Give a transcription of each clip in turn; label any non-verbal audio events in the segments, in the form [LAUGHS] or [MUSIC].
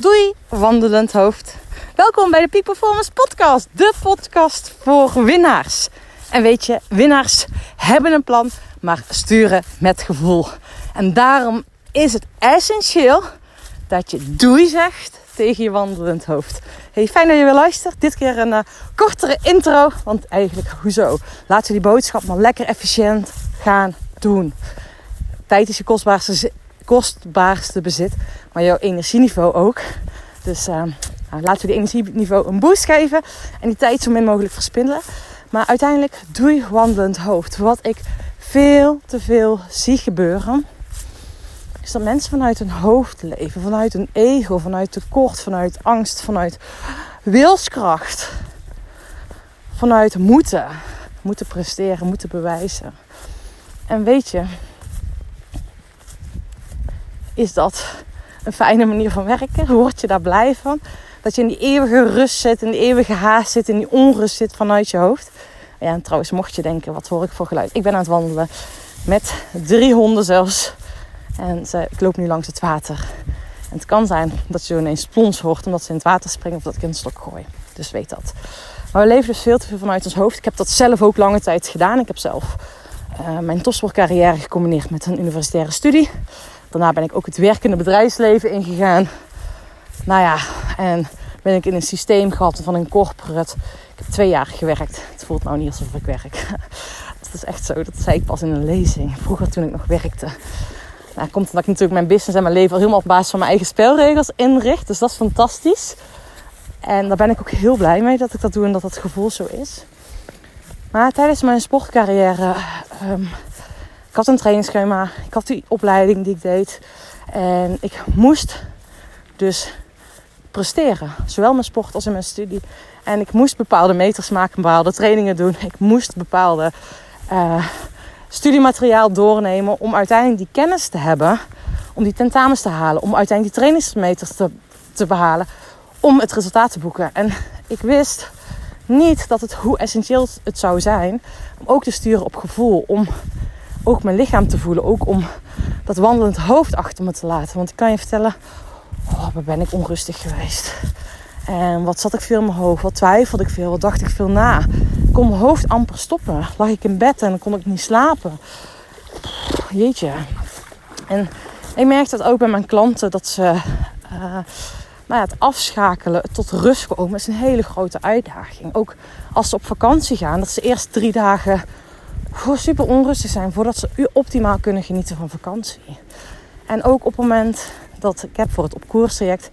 Doei, wandelend hoofd. Welkom bij de Peak Performance Podcast, de podcast voor winnaars. En weet je, winnaars hebben een plan, maar sturen met gevoel. En daarom is het essentieel dat je doei zegt tegen je wandelend hoofd. Hey, fijn dat je weer luistert. Dit keer een uh, kortere intro, want eigenlijk, hoezo? Laten we die boodschap maar lekker efficiënt gaan doen. Tijd is je kostbaarste, kostbaarste bezit, maar jouw energieniveau ook. Dus uh, nou, laten we die energieniveau een boost geven en die tijd zo min mogelijk verspillen. Maar uiteindelijk doe je wandelend hoofd. Wat ik veel te veel zie gebeuren, is dat mensen vanuit hun hoofd leven, vanuit hun ego, vanuit tekort, vanuit angst, vanuit wilskracht, vanuit moeten, moeten presteren, moeten bewijzen. En weet je, is dat een fijne manier van werken? Word je daar blij van? Dat je in die eeuwige rust zit, in die eeuwige haast zit, in die onrust zit vanuit je hoofd. Ja, en trouwens, mocht je denken, wat hoor ik voor geluid? Ik ben aan het wandelen met drie honden zelfs. En ze, ik loop nu langs het water. En het kan zijn dat je ineens plons hoort omdat ze in het water springen of dat ik een stok gooi. Dus weet dat. Maar we leven dus veel te veel vanuit ons hoofd. Ik heb dat zelf ook lange tijd gedaan. Ik heb zelf uh, mijn topsportcarrière gecombineerd met een universitaire studie. Daarna ben ik ook het werkende bedrijfsleven ingegaan. Nou ja, en ben ik in een systeem gehad van een corporate. Ik heb twee jaar gewerkt. Het voelt nou niet alsof ik werk. [LAUGHS] Dat is echt zo. Dat zei ik pas in een lezing. Vroeger toen ik nog werkte. Nou, komt omdat ik natuurlijk mijn business en mijn leven al helemaal op basis van mijn eigen spelregels inricht. Dus dat is fantastisch. En daar ben ik ook heel blij mee dat ik dat doe en dat dat gevoel zo is. Maar tijdens mijn sportcarrière ik had een trainingsschema, ik had die opleiding die ik deed. En ik moest dus presteren, zowel mijn sport als in mijn studie. En ik moest bepaalde meters maken, bepaalde trainingen doen. Ik moest bepaalde uh, studiemateriaal doornemen om uiteindelijk die kennis te hebben, om die tentamens te halen, om uiteindelijk die trainingsmeters te, te behalen, om het resultaat te boeken. En ik wist niet dat het hoe essentieel het zou zijn om ook te sturen op gevoel, om ook mijn lichaam te voelen. Ook om dat wandelend hoofd achter me te laten. Want ik kan je vertellen, oh, ben ik onrustig geweest. En wat zat ik veel in mijn hoofd? Wat twijfelde ik veel? Wat dacht ik veel na? Ik kon mijn hoofd amper stoppen. Lag ik in bed en kon ik niet slapen. Jeetje. En ik merk dat ook bij mijn klanten dat ze uh, ja, het afschakelen tot rust komen is een hele grote uitdaging. Ook als ze op vakantie gaan, dat ze eerst drie dagen super onrustig zijn voordat ze optimaal kunnen genieten van vakantie. En ook op het moment dat ik heb voor het op koers traject,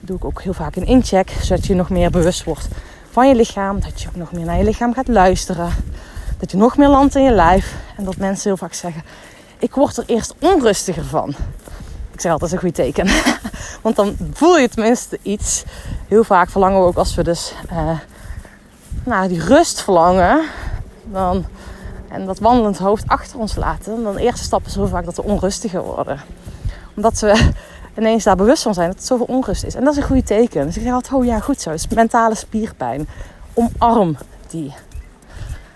doe ik ook heel vaak een incheck, zodat je nog meer bewust wordt van je lichaam, dat je ook nog meer naar je lichaam gaat luisteren, dat je nog meer landt in je lijf en dat mensen heel vaak zeggen: ik word er eerst onrustiger van. Ik zeg altijd een goed teken. [LAUGHS] Want dan voel je tenminste iets. Heel vaak verlangen we ook als we dus uh, naar die rust verlangen. Dan en dat wandelend hoofd achter ons laten, dan de eerste stap is zo vaak dat we onrustiger worden. Omdat we [LAUGHS] ineens daar bewust van zijn dat het zoveel onrust is. En dat is een goed teken. Dus ik dacht, oh ja, goed zo. Is mentale spierpijn. Omarm die.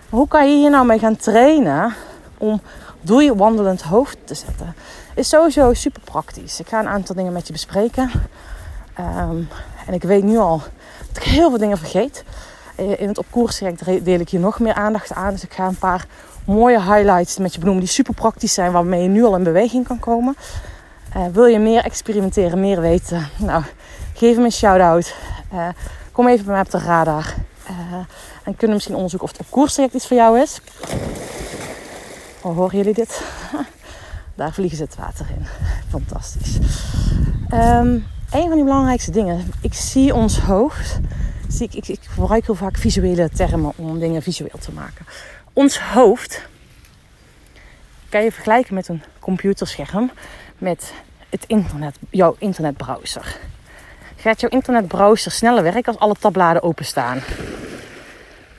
hoe kan je hier nou mee gaan trainen om door je wandelend hoofd te zetten? Is sowieso super praktisch. Ik ga een aantal dingen met je bespreken. Um, en ik weet nu al dat ik heel veel dingen vergeet. Eh, in het op koers deel ik hier nog meer aandacht aan. Dus ik ga een paar mooie highlights met je benoemen die super praktisch zijn, waarmee je nu al in beweging kan komen. Uh, wil je meer experimenteren, meer weten? Nou, geef hem een shout-out. Uh, kom even bij mij op de radar. En kunnen misschien onderzoeken of het op iets voor jou is. Oh, horen jullie dit? [LAUGHS] Daar vliegen ze het water in. Fantastisch. Um, een van die belangrijkste dingen. Ik zie ons hoofd. Ik, ik, ik gebruik heel vaak visuele termen om dingen visueel te maken ons hoofd kan je vergelijken met een computerscherm met het internet, jouw internetbrowser. Gaat jouw internetbrowser sneller werken als alle tabbladen openstaan?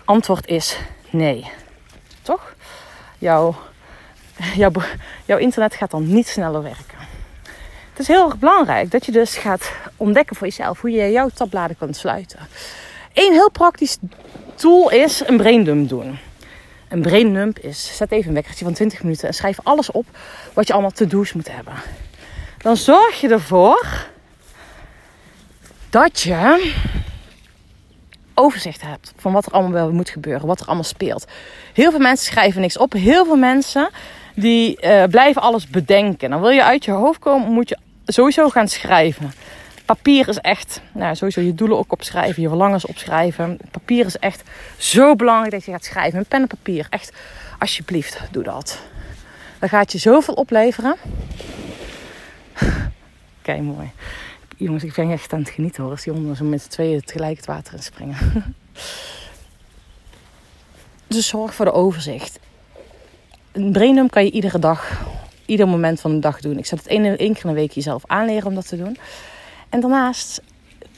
Antwoord is nee. Toch? Jouw, [LAUGHS] jouw internet gaat dan niet sneller werken. Het is heel erg belangrijk dat je dus gaat ontdekken voor jezelf hoe je jouw tabbladen kunt sluiten. Een heel praktisch tool is een braindump doen. Een brain is, zet even een wekkertje van 20 minuten en schrijf alles op wat je allemaal to-do's moet hebben. Dan zorg je ervoor dat je overzicht hebt van wat er allemaal wel moet gebeuren, wat er allemaal speelt. Heel veel mensen schrijven niks op. Heel veel mensen die uh, blijven alles bedenken. Dan wil je uit je hoofd komen, moet je sowieso gaan schrijven. Papier is echt, nou, sowieso je doelen ook opschrijven, je verlangens opschrijven. Papier is echt zo belangrijk dat je gaat schrijven. Een pen en papier, echt, alsjeblieft, doe dat. Dan gaat je zoveel opleveren. [SIGHS] Kijk, mooi. Jongens, ik ben echt aan het genieten hoor. Als die honden zo met z'n tweeën tegelijk het water in springen. [LAUGHS] dus zorg voor de overzicht. Een braindump kan je iedere dag, ieder moment van de dag doen. Ik zet het één, één keer in de week jezelf aanleren om dat te doen. En daarnaast,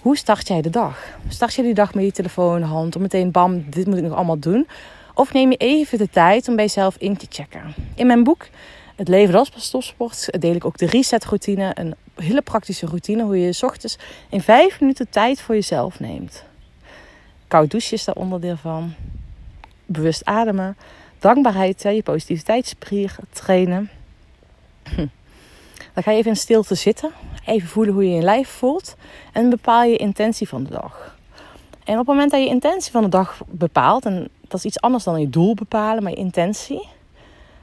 hoe start jij de dag? Start je die dag met je telefoon in de hand om meteen bam, dit moet ik nog allemaal doen? Of neem je even de tijd om bij jezelf in te checken? In mijn boek Het leven als stofsport deel ik ook de reset routine. Een hele praktische routine hoe je s ochtends in vijf minuten tijd voor jezelf neemt. Koud douchen is daar onderdeel van. Bewust ademen. Dankbaarheid, je positiviteitsspier trainen. Dan ga je even in stilte zitten. Even voelen hoe je je lijf voelt. En bepaal je intentie van de dag. En op het moment dat je intentie van de dag bepaalt, en dat is iets anders dan je doel bepalen, maar je intentie.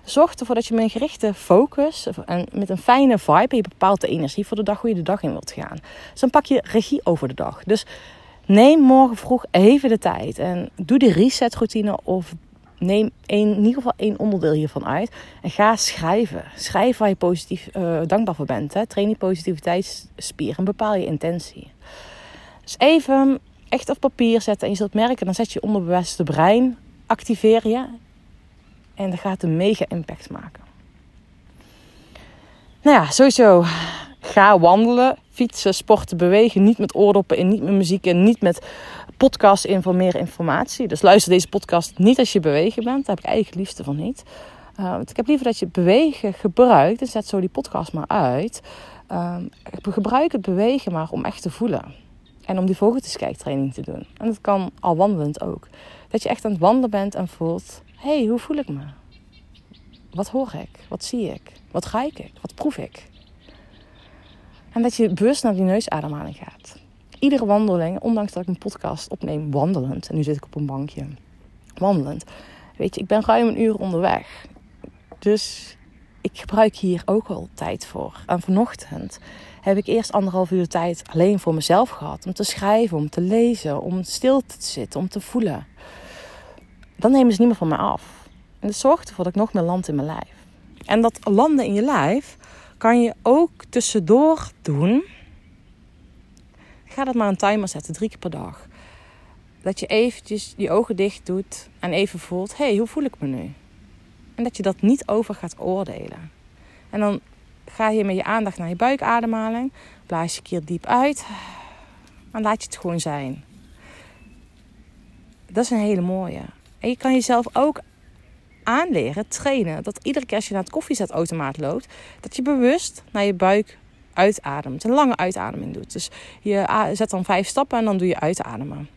Zorg ervoor dat je met een gerichte focus en met een fijne vibe, je bepaalt de energie voor de dag, hoe je de dag in wilt gaan. Dus dan pak je regie over de dag. Dus neem morgen vroeg even de tijd en doe die reset routine of neem in ieder geval één onderdeel hiervan uit. En ga schrijven. Schrijf waar je positief uh, dankbaar voor bent. Hè. Train die positiviteitsspier en bepaal je intentie. Dus even echt op papier zetten. En je zult merken, dan zet je onderbewuste brein, activeer je. En dat gaat een mega impact maken. Nou ja, sowieso. Ga wandelen, fietsen, sporten, bewegen. Niet met oordoppen in, niet met muziek en niet met podcast in voor meer informatie. Dus luister deze podcast niet als je bewegen bent. Daar heb ik eigenlijk liefste van niet. Uh, ik heb liever dat je bewegen gebruikt. En zet zo die podcast maar uit. Uh, gebruik het bewegen maar om echt te voelen. En om die vogeltjeskijktraining te doen. En dat kan al wandelend ook. Dat je echt aan het wandelen bent en voelt... Hé, hey, hoe voel ik me? Wat hoor ik? Wat zie ik? Wat ga ik? Wat proef ik? En dat je bewust naar die neusademhaling gaat iedere wandeling, ondanks dat ik een podcast opneem wandelend, en nu zit ik op een bankje wandelend, weet je, ik ben ruim een uur onderweg. Dus ik gebruik hier ook wel tijd voor. En vanochtend heb ik eerst anderhalf uur tijd alleen voor mezelf gehad. Om te schrijven, om te lezen, om stil te zitten, om te voelen. Dan nemen ze niet meer van me af. En dat zorgt ervoor dat ik nog meer land in mijn lijf. En dat landen in je lijf kan je ook tussendoor doen ga dat maar een timer zetten, drie keer per dag. Dat je eventjes die ogen dicht doet en even voelt, hé, hey, hoe voel ik me nu? En dat je dat niet over gaat oordelen. En dan ga je met je aandacht naar je buikademhaling. Blaas je keer diep uit. En laat je het gewoon zijn. Dat is een hele mooie. En je kan jezelf ook aanleren, trainen. Dat iedere keer als je naar het koffiezetautomaat loopt, dat je bewust naar je buik uitademt. Een lange uitademing doet. Dus je zet dan vijf stappen en dan doe je uitademen.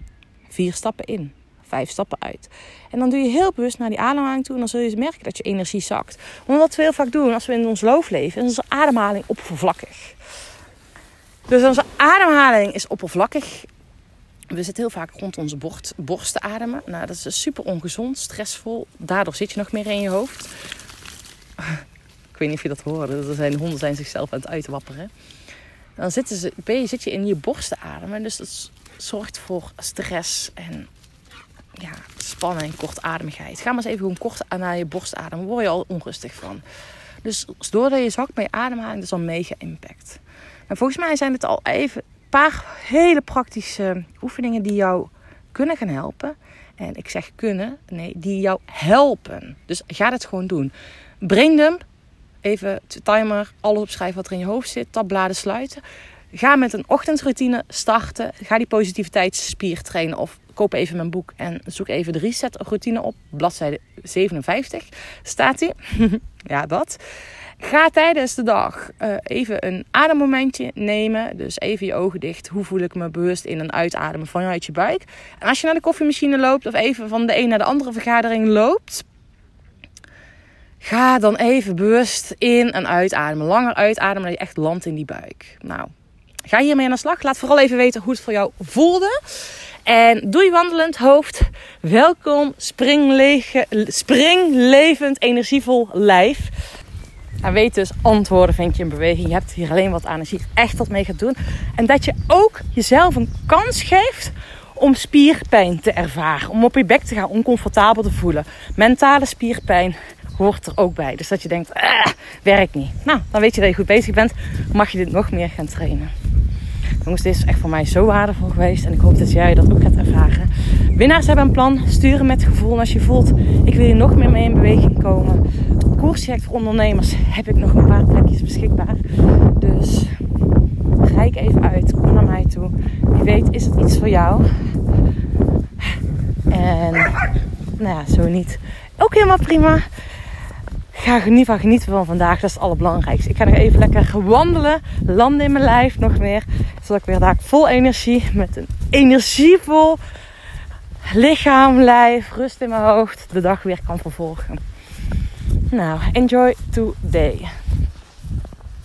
Vier stappen in. Vijf stappen uit. En dan doe je heel bewust naar die ademhaling toe. En dan zul je merken dat je energie zakt. Want wat we heel vaak doen als we in ons loof leven, is onze ademhaling oppervlakkig. Dus onze ademhaling is oppervlakkig. We zitten heel vaak rond onze borst, te ademen. Nou, dat is dus super ongezond, stressvol. Daardoor zit je nog meer in je hoofd weet niet of je dat hoorde. Er zijn, honden zijn zichzelf aan het uitwapperen. Dan zitten ze, je, zit je in je borst te ademen. Dus dat zorgt voor stress en ja, spanning, kortademigheid. Ga maar eens even gewoon kort naar je borst ademen. Word je al onrustig van. Dus doordat je zakt met je ademhaling, dat is al mega impact. En volgens mij zijn het al even paar hele praktische oefeningen die jou kunnen gaan helpen. En ik zeg kunnen, nee, die jou helpen. Dus ga het gewoon doen. Braindump even timer, alles opschrijven wat er in je hoofd zit, tabbladen sluiten. Ga met een ochtendroutine starten. Ga die positiviteitsspier trainen of koop even mijn boek en zoek even de reset routine op. Bladzijde 57 staat die. [LAUGHS] ja, dat. Ga tijdens de dag uh, even een ademmomentje nemen. Dus even je ogen dicht. Hoe voel ik me bewust in en uitademen vanuit je buik? En als je naar de koffiemachine loopt of even van de een naar de andere vergadering loopt, Ga dan even bewust in en uitademen. Langer uitademen dat je echt landt in die buik. Nou, Ga hiermee aan de slag. Laat vooral even weten hoe het voor jou voelde. En doei wandelend hoofd. Welkom springlevend energievol lijf. En weet dus, antwoorden vind je in beweging. Je hebt hier alleen wat aan als je echt wat mee gaat doen. En dat je ook jezelf een kans geeft om spierpijn te ervaren. Om op je bek te gaan, oncomfortabel te voelen. Mentale spierpijn hoort er ook bij. Dus dat je denkt, ah, werkt niet. Nou, dan weet je dat je goed bezig bent. Mag je dit nog meer gaan trainen. Jongens, dit is echt voor mij zo waardevol geweest. En ik hoop dat jij dat ook gaat ervaren. Winnaars hebben een plan. Sturen met gevoel. En als je voelt, ik wil hier nog meer mee in beweging komen. Koersject voor ondernemers heb ik nog een paar plekjes beschikbaar. Dus Kijk even uit. Kom naar mij toe. Wie weet is het iets voor jou. En nou ja, zo niet. Ook helemaal prima. Ga genieten van genieten van vandaag. Dat is het allerbelangrijkste. Ik ga nog even lekker wandelen. Landen in mijn lijf nog meer. Zodat ik weer daar vol energie. Met een energievol lichaam, lijf, rust in mijn hoofd. De dag weer kan vervolgen. Nou, enjoy today.